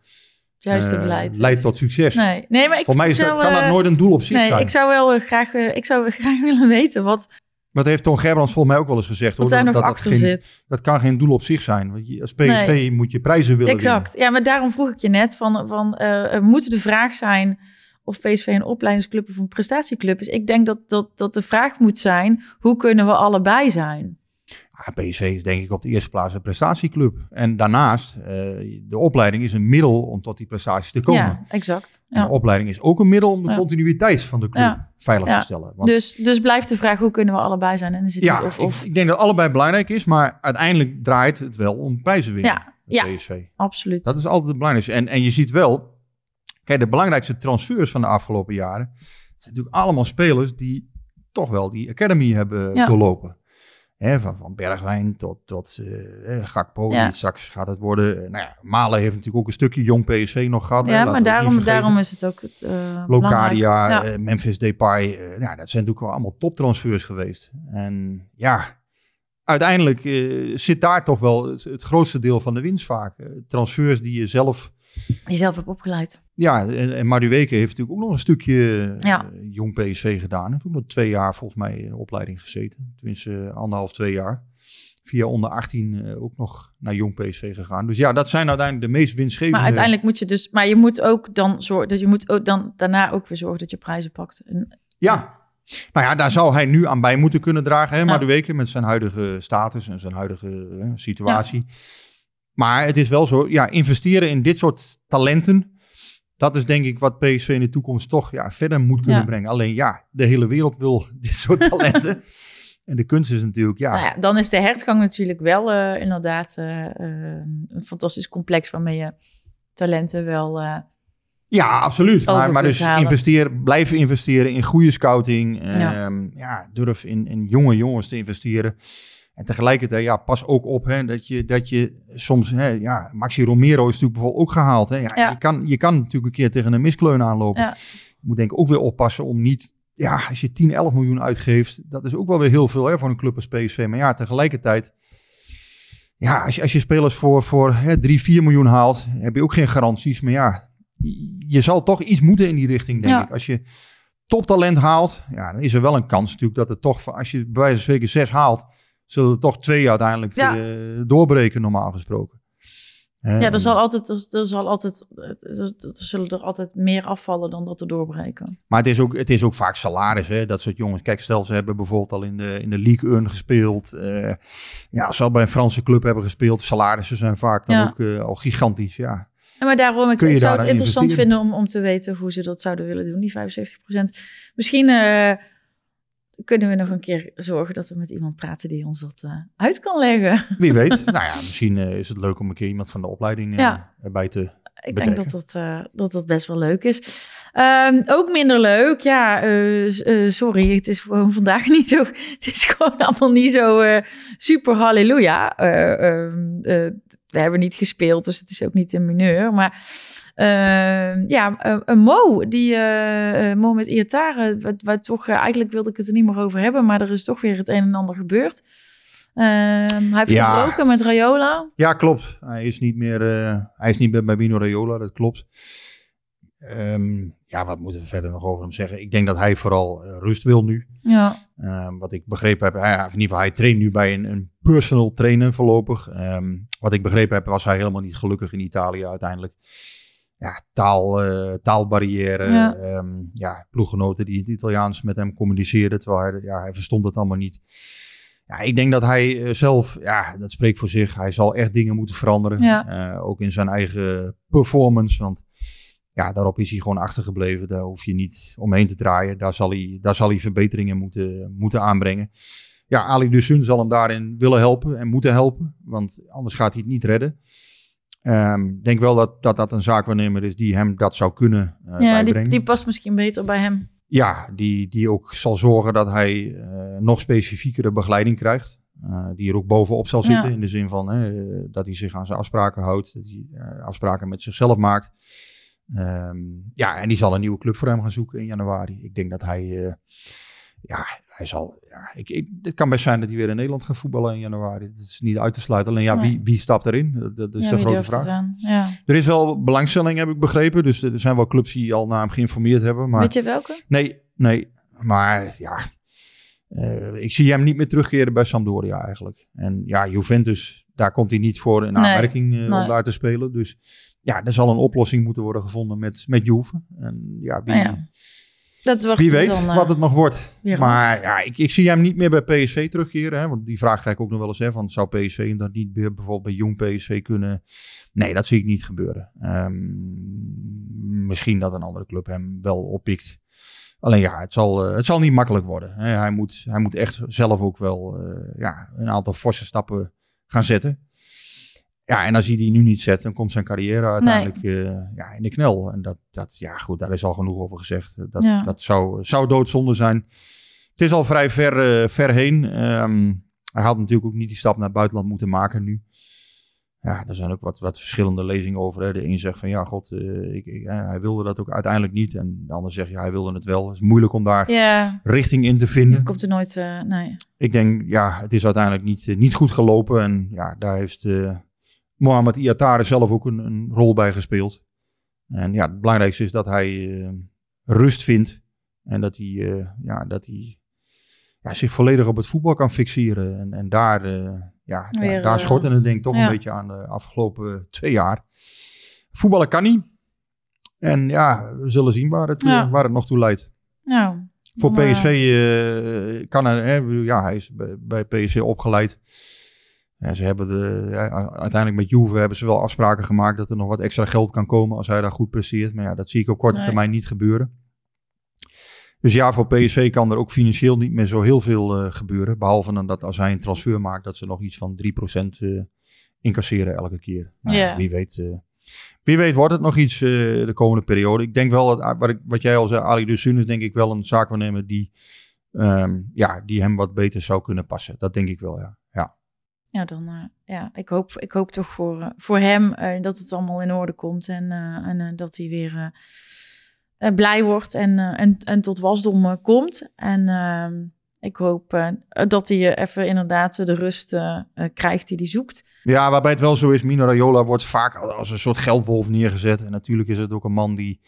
Het juiste eh, beleid. leidt tot succes. Nee, nee maar ik Voor mij is dat, zou, kan dat nooit een doel op zich Nee, zijn. ik zou wel graag, ik zou graag willen weten wat, Dat heeft Ton Gerbrands volgens mij ook wel eens gezegd. wat hoor, daar dat, nog dat, dat achter geen- zit. dat kan geen doel op zich zijn. Want je, als PSV Nee. moet je prijzen willen winnen. Exact. Ja, maar daarom vroeg ik je net van, van eh, moet de vraag zijn of PSV een opleidingsclub of een prestatieclub is. Ik denk dat, dat, dat de vraag moet zijn, hoe kunnen we allebei zijn? PSV is denk ik op de eerste plaats een prestatieclub. En daarnaast, eh, de opleiding is een middel om tot die prestaties te komen. Ja, exact. En de opleiding is ook een middel om de continuïteit van de club Ja. veilig te stellen. Want Dus, dus blijft de vraag, hoe kunnen we allebei zijn? En is het ja, of, of... Ik, ik denk dat allebei belangrijk is, maar uiteindelijk draait het wel om prijzen winnen. Ja. PSV. Absoluut. Dat is altijd het belangrijkste. En, en je ziet wel, kijk, de belangrijkste transfers van de afgelopen jaren zijn natuurlijk allemaal spelers die toch wel die academy hebben doorlopen. Hè, van, van Bergwijn tot, tot eh, Gakpo, Ja. straks gaat het worden. Eh, nou ja, Malen heeft natuurlijk ook een stukje jong PSV nog gehad. ja, maar daarom, daarom is het ook het uh, Locadia, Ja. Memphis Depay, nou, dat zijn natuurlijk wel allemaal toptransfers geweest. En ja, uiteindelijk zit daar toch wel het, het grootste deel van de winst vaak. Transfers die je zelf Die zelf hebt opgeleid. ja, en, en Madueke heeft natuurlijk ook nog een stukje eh, jong PSV gedaan. Hij heeft ook nog twee jaar volgens mij in de opleiding gezeten. Tenminste anderhalf, twee jaar. Via onder 18 eh, ook nog naar jong PSV gegaan. Dus ja, dat zijn uiteindelijk de meest winstgevende... Maar uiteindelijk moet je dus, maar je moet ook dan zorgen dat je moet ook dan daarna ook weer zorgen dat je prijzen pakt. En, Ja. Nou ja, daar zou hij nu aan bij moeten kunnen dragen. Hè, Ja. Madueke met zijn huidige status en zijn huidige eh, situatie. Maar het is wel zo, ja, investeren in dit soort talenten... Dat is denk ik wat PSV in de toekomst toch ja, verder moet kunnen Ja. brengen. Alleen ja, de hele wereld wil dit soort talenten. en de kunst is natuurlijk, ja, Nou ja, dan is de hertgang natuurlijk wel eh, inderdaad eh, eh, een fantastisch complex waarmee je talenten wel Ja, absoluut. Maar, dus halen. investeer, blijven investeren in goede scouting. Ja. Ehm, ja. durf in, in jonge jongens te investeren. En tegelijkertijd, ja, pas ook op hè, dat, je, dat je soms, hè, ja, Maxi Romero is natuurlijk bijvoorbeeld ook gehaald. Hè. Ja, Ja. Je, kan, je kan natuurlijk een keer tegen een miskleun aanlopen. Ja. Je moet denk ik ook weer oppassen om niet, ja, als je 10, 11 miljoen uitgeeft, dat is ook wel weer heel veel hè, voor een club als PSV. Maar ja, tegelijkertijd, ja, als je, als je spelers voor, voor hè, 3, 4 miljoen haalt, heb je ook geen garanties. Maar ja, je zal toch iets moeten in die richting, denk ik. Als je toptalent haalt, ja, dan is er wel een kans natuurlijk dat het toch, als je bij wijze van spreken zes haalt, zullen er toch twee uiteindelijk Ja. eh, doorbreken, normaal gesproken. Ja, er en- zal altijd, er, zal altijd, er, zullen er altijd meer afvallen dan dat er doorbreken. Maar het is ook, het is ook vaak salaris, hè, dat soort jongens. Kijk, stel ze hebben bijvoorbeeld al in de, in de League 1 gespeeld. eh ja, ze al bij een Franse club hebben gespeeld, salarissen zijn vaak dan Ja. ook eh, al gigantisch, ja. Ja, maar daarom, ik, ik zou het interessant vinden om, om te weten hoe ze dat zouden willen doen, die 75%. Misschien kunnen we nog een keer zorgen dat we met iemand praten die ons dat eh, uit kan leggen. Wie weet. nou ja, misschien eh, is het leuk om een keer iemand van de opleiding eh, Ja. erbij te... Ik Betrekken. denk dat dat, dat dat best wel leuk is. Ehm, ook minder leuk, ja, sorry, het is gewoon vandaag niet zo, het is gewoon allemaal niet zo super halleluja. Eh, ehm, eh, we hebben niet gespeeld, dus het is ook niet een mineur, maar ja, eh, een Mo, die eh, eh, Mo met Iatare, wat, wat toch, eigenlijk wilde ik het er niet meer over hebben, maar er is toch weer het een en ander gebeurd. Ehm, hij heeft Ja. gebroken met Rayola. Ja, klopt. Hij is niet meer, hij is niet meer bij Bino Raiola, dat klopt. Ehm, ja, wat moeten we verder nog over hem zeggen? Ik denk dat hij vooral rust wil nu. Ja, Ehm, wat ik begrepen heb, hij, in ieder geval, hij traint nu bij een, een personal trainer voorlopig. Ehm, wat ik begrepen heb, was hij helemaal niet gelukkig in Italië uiteindelijk. Ja, taal, eh, taalbarrière. Ja. Ja. ja, ploeggenoten die in het Italiaans met hem communiceerden, terwijl hij, ja, hij verstond het allemaal niet. Ja, ik denk dat hij eh, zelf, ja, dat spreekt voor zich. Hij zal echt dingen moeten veranderen. Ja. Eh, ook in zijn eigen performance. Want ja, daarop is hij gewoon achtergebleven. Daar hoef je niet omheen te draaien. Daar zal hij, daar zal hij verbeteringen moeten, moeten aanbrengen. Ja, Ali Dusun zal hem daarin willen helpen en moeten helpen. Want anders gaat hij het niet redden. Ehm, Ik denk wel dat, dat dat een zaakwaarnemer is die hem dat zou kunnen eh ja die, die past misschien beter bij hem. Ja, die, die ook zal zorgen dat hij eh, nog specifiekere begeleiding krijgt. Eh, die er ook bovenop zal zitten. Ja. In de zin van hè, dat hij zich aan zijn afspraken houdt. Dat hij afspraken met zichzelf maakt. Ehm, ja, en die zal een nieuwe club voor hem gaan zoeken in januari. Ik denk dat hij. Ja, hij zal. Ja, ik, ik, het kan best zijn dat hij weer in Nederland gaat voetballen in januari. Dat is niet uit te sluiten. Alleen ja, Nee. wie, wie stapt erin? Dat, dat is ja, de grote vraag. Ja. Er is wel belangstelling, heb ik begrepen. Dus er zijn wel clubs die al naar hem geïnformeerd hebben. Maar Weet je welke? Nee, nee. Maar ja, eh, ik zie hem niet meer terugkeren bij Sampdoria eigenlijk. En ja, Juventus, daar komt hij niet voor in Nee, aanmerking eh, nee. om daar te spelen. Dus ja, er zal een oplossing moeten worden gevonden met, met Juve. En ja, wie, Ah ja. Dat wordt wie weet dan, eh, wat het nog wordt. Maar ja, ik, ik zie hem niet meer bij PSV terugkeren. Hè, want die vraag krijg ik ook nog wel eens. Hè, van, zou PSV hem dan niet weer bijvoorbeeld bij jong PSV kunnen... Nee, dat zie ik niet gebeuren. Ehm, misschien dat een andere club hem wel oppikt. Alleen ja, het zal, eh, het zal niet makkelijk worden. Hè. Hij, moet, hij moet echt zelf ook wel eh, ja, een aantal forse stappen gaan zetten. Ja, en als hij die nu niet zet, dan komt zijn carrière uiteindelijk eh, ja, in de knel. En dat, dat, ja goed, daar is al genoeg over gezegd. Dat, Ja. dat zou, zou doodzonde zijn. Het is al vrij ver, eh, ver heen. Ehm, hij had natuurlijk ook niet die stap naar het buitenland moeten maken nu. Ja, er zijn ook wat, wat verschillende lezingen over. Hè. De een zegt van ja, god, eh, ik, ik- eh, hij wilde dat ook uiteindelijk niet. En de ander zegt ja, hij wilde het wel. Het is moeilijk om daar Ja, richting in te je vinden. komt er nooit... eh, nee. Ik denk, ja, het is uiteindelijk niet, eh, niet goed gelopen. En ja, daar heeft eh Mohamed Iatare zelf ook een, een rol bij gespeeld. En ja, het belangrijkste is dat hij eh, rust vindt. En dat hij, eh, ja, dat hij ja, zich volledig op het voetbal kan fixeren. En, en daar, eh, ja, Weer, daar, daar schort en het denk ik toch ja. een beetje aan de afgelopen twee jaar. Voetballen kan niet. En ja, we zullen zien waar het, Ja. waar het nog toe leidt. Nou, Voor eh, PSV kan hè, ja, hij is bij, bij PSV opgeleid. Ja, ze hebben de, ja, uiteindelijk met Juve hebben ze wel afspraken gemaakt dat er nog wat extra geld kan komen als hij daar goed presteert. Maar ja, dat zie ik op korte Nee. termijn niet gebeuren. Dus ja, voor PSV kan er ook financieel niet meer zo heel veel eh, gebeuren. Behalve dan dat als hij een transfer maakt, dat ze nog iets van 3% eh incasseren elke keer. Nou, Ja. Wie weet eh, wie weet wordt het nog iets de komende periode. Ik denk wel, dat, wat, ik, wat jij al zei, Ali de Sun is denk ik wel een zaakwaarnemer die, ehm, ja, die hem wat beter zou kunnen passen. Dat denk ik wel, ja. Ja. Dan, eh, ja ik, hoop, ik hoop toch voor, eh, voor hem eh, dat het allemaal in orde komt en, en dat hij weer blij wordt en, en, en tot wasdom komt. En ehm, ik hoop dat hij even inderdaad de rust krijgt die hij zoekt. Ja, waarbij het wel zo is, Mino Raiola wordt vaak als een soort geldwolf neergezet. En natuurlijk is het ook een man die,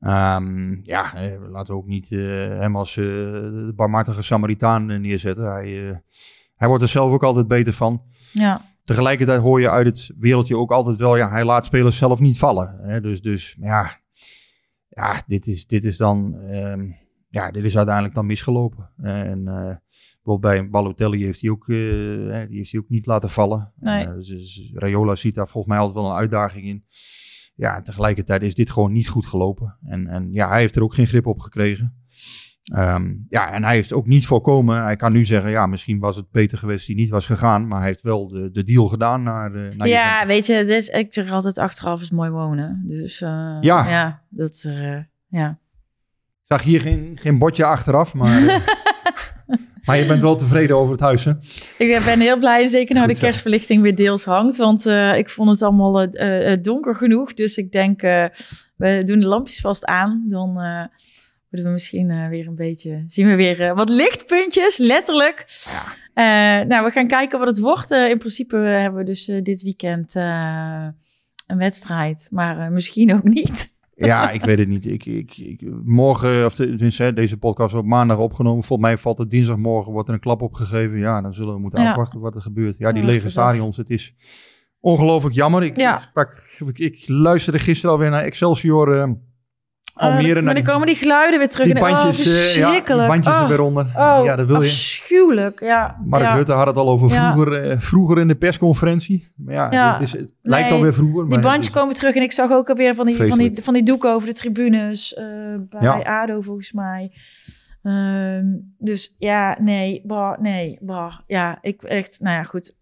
ehm, ja, laten we ook niet hem als de barmhartige Samaritaan neerzetten. Hij, hij wordt er zelf ook altijd beter van. Ja, Tegelijkertijd hoor je uit het wereldje ook altijd wel, ja, hij laat spelers zelf niet vallen. Hè? Dus, dus ja, ja dit, is, dit is dan, ehm, ja, dit is uiteindelijk dan misgelopen. En bijvoorbeeld bij Balotelli heeft hij ook, eh, die heeft hij ook niet laten vallen. Nee. Eh, dus, dus Raiola ziet daar volgens mij altijd wel een uitdaging in. Ja, tegelijkertijd is dit gewoon niet goed gelopen. En, en ja, hij heeft er ook geen grip op gekregen. Ehm, ja, en hij heeft ook niet voorkomen. Hij kan nu zeggen, ja, misschien was het beter geweest hij niet was gegaan. Maar hij heeft wel de, de deal gedaan naar, eh, naar ja Juventus. weet je, het is, ik zeg altijd achteraf is mooi wonen. Dus eh, Ja. ja, dat eh, ja. Ik zag hier geen, geen bordje achteraf, maar, maar je bent wel tevreden over het huis, hè? Ik ben heel blij, zeker nou Goed de zo. kerstverlichting weer deels hangt. Want ik vond het allemaal donker genoeg. Dus ik denk, we doen de lampjes vast aan. Dan worden we misschien eh, weer een beetje... Zien we weer eh, wat lichtpuntjes, letterlijk. Eh, nou, we gaan kijken wat het wordt. In principe hebben we dus dit weekend een wedstrijd. Maar misschien ook niet. Ja, ik weet het niet. Ik, ik, ik, morgen, of tenminste, deze podcast wordt op maandag opgenomen. Volgens mij valt het dinsdagmorgen, wordt er een klap opgegeven. Ja, dan zullen we moeten Ja. afwachten wat er gebeurt. Ja, die Ja, lege stadions, het is ongelooflijk jammer. Ik, Ja. ik, sprak, ik, ik luisterde gisteren alweer naar Excelsior Almere. Eh, naar maar dan komen die geluiden weer terug. die en, oh, bandjes, eh, ja, die verschrikkelijk. bandjes er Oh, weer onder. Oh, ja, dat wil je. afschuwelijk. Ja, Mark ja. Rutte had het al over vroeger, eh, vroeger in de persconferentie. Maar ja. Het, is, het lijkt Nee, alweer vroeger. Die bandjes is- komen terug en ik zag ook alweer van die, van die, van die doeken over de tribunes eh, bij. ADO volgens mij. Ehm, dus ja, nee, bah, nee, bah, ja, ik echt, nou ja, goed.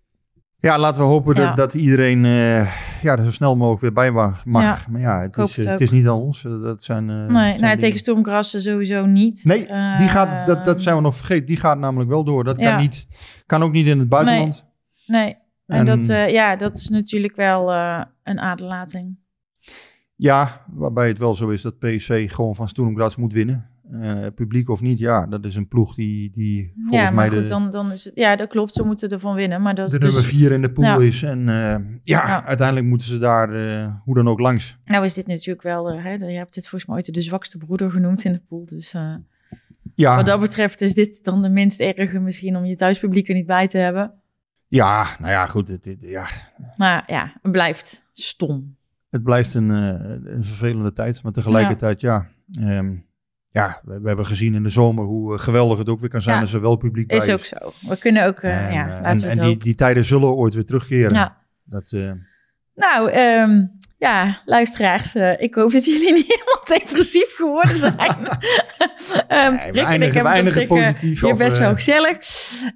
Ja, laten we hopen Ja. dat, iedereen eh, ja, er zo snel mogelijk weer bij mag. Ja, maar ja, het, is, het is niet aan ons. Eh, Dat zijn, eh, Nee, zijn nou, tegen Stormgrassen sowieso niet. Nee, die gaat, dat, dat Ehm, zijn we nog vergeten. Die gaat namelijk wel door. Dat kan, niet, kan ook niet in het buitenland. Nee, en, En- dat, ja, dat is natuurlijk wel een aderlating. Ja, waarbij het wel zo is dat PSV gewoon van Sturm Graz moet winnen. Eh, publiek of niet, ja, dat is een ploeg die, die volgens ja, maar mij goed, de, dan, dan is het, ja, dat klopt, ze moeten ervan winnen. Maar dat is de dus, nummer vier in de pool is. En eh, ja, uiteindelijk moeten ze daar eh, hoe dan ook langs. nou is dit natuurlijk wel, hè, je hebt dit volgens mij ooit de zwakste broeder genoemd in de pool. Dus Ja, wat dat betreft is dit dan de minst erge misschien om je thuispubliek er niet bij te hebben. ja nou ja, goed. Het, het- ja, Maar ja, het blijft stom. het blijft een, een vervelende tijd. Maar tegelijkertijd, ja, ehm, ja we, we hebben gezien in de zomer hoe eh, geweldig het ook weer kan zijn Ja. als er wel publiek bij Is is. ook zo. We kunnen ook, eh, En, ja, eh, laten en, en die, die tijden zullen ooit weer terugkeren. Ja. Dat, eh, Nou, ehm, ja, luisteraars, eh, ik hoop dat jullie niet helemaal depressief geworden zijn. Nee, we Rick en ik hebben het zich eh, positief of, best eh, wel gezellig.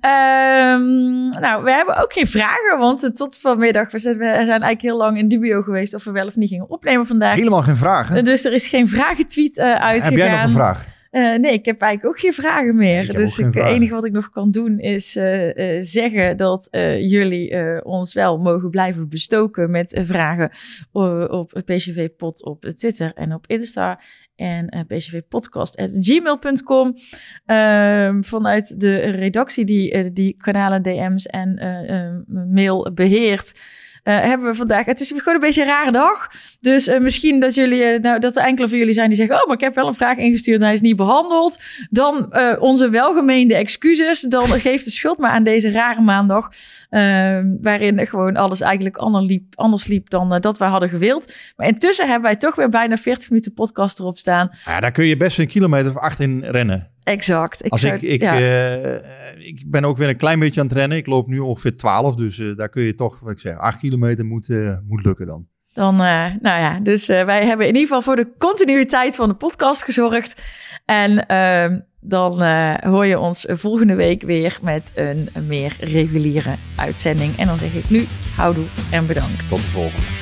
Ehm, nou, we hebben ook geen vragen, want eh, tot vanmiddag, we zijn, we zijn eigenlijk heel lang in dubio geweest of we wel of niet gingen opnemen vandaag. helemaal geen vragen. Eh, Dus er is geen vragentweet eh uitgegaan. Heb jij nog een vraag? Eh, nee, ik heb eigenlijk ook geen vragen meer. Ik dus het enige wat ik nog kan doen is eh, eh, zeggen dat jullie ons wel mogen blijven bestoken met vragen op PCV Pod op Twitter en op Insta. En pcvpodcast.gmail.com. Ehm, vanuit de redactie die die kanalen, DM's en mail beheert. Eh, hebben we vandaag. Het is gewoon een beetje een rare dag. Dus eh, misschien dat jullie, eh, nou, dat er enkele van jullie zijn die zeggen: Oh, maar ik heb wel een vraag ingestuurd en hij is niet behandeld. Dan onze welgemeende excuses. Dan geef de schuld maar aan deze rare maandag. ehm, waarin gewoon alles eigenlijk anders liep, anders liep dan dat wij hadden gewild. Maar intussen hebben wij toch weer bijna 40 minuten podcast erop staan. Ja, daar kun je best een kilometer of acht in rennen. Exact. Als zou- ik, ik, ja. eh, ik ben ook weer een klein beetje aan het rennen. Ik loop nu ongeveer 12, dus eh, daar kun je toch, wat ik zeg, 8 kilometer moet, moet lukken dan. Dan, nou ja, dus wij hebben in ieder geval voor de continuïteit van de podcast gezorgd. En ehm, dan hoor je ons volgende week weer met een, een meer reguliere uitzending. En dan zeg ik nu houdoe en bedankt. Tot de volgende.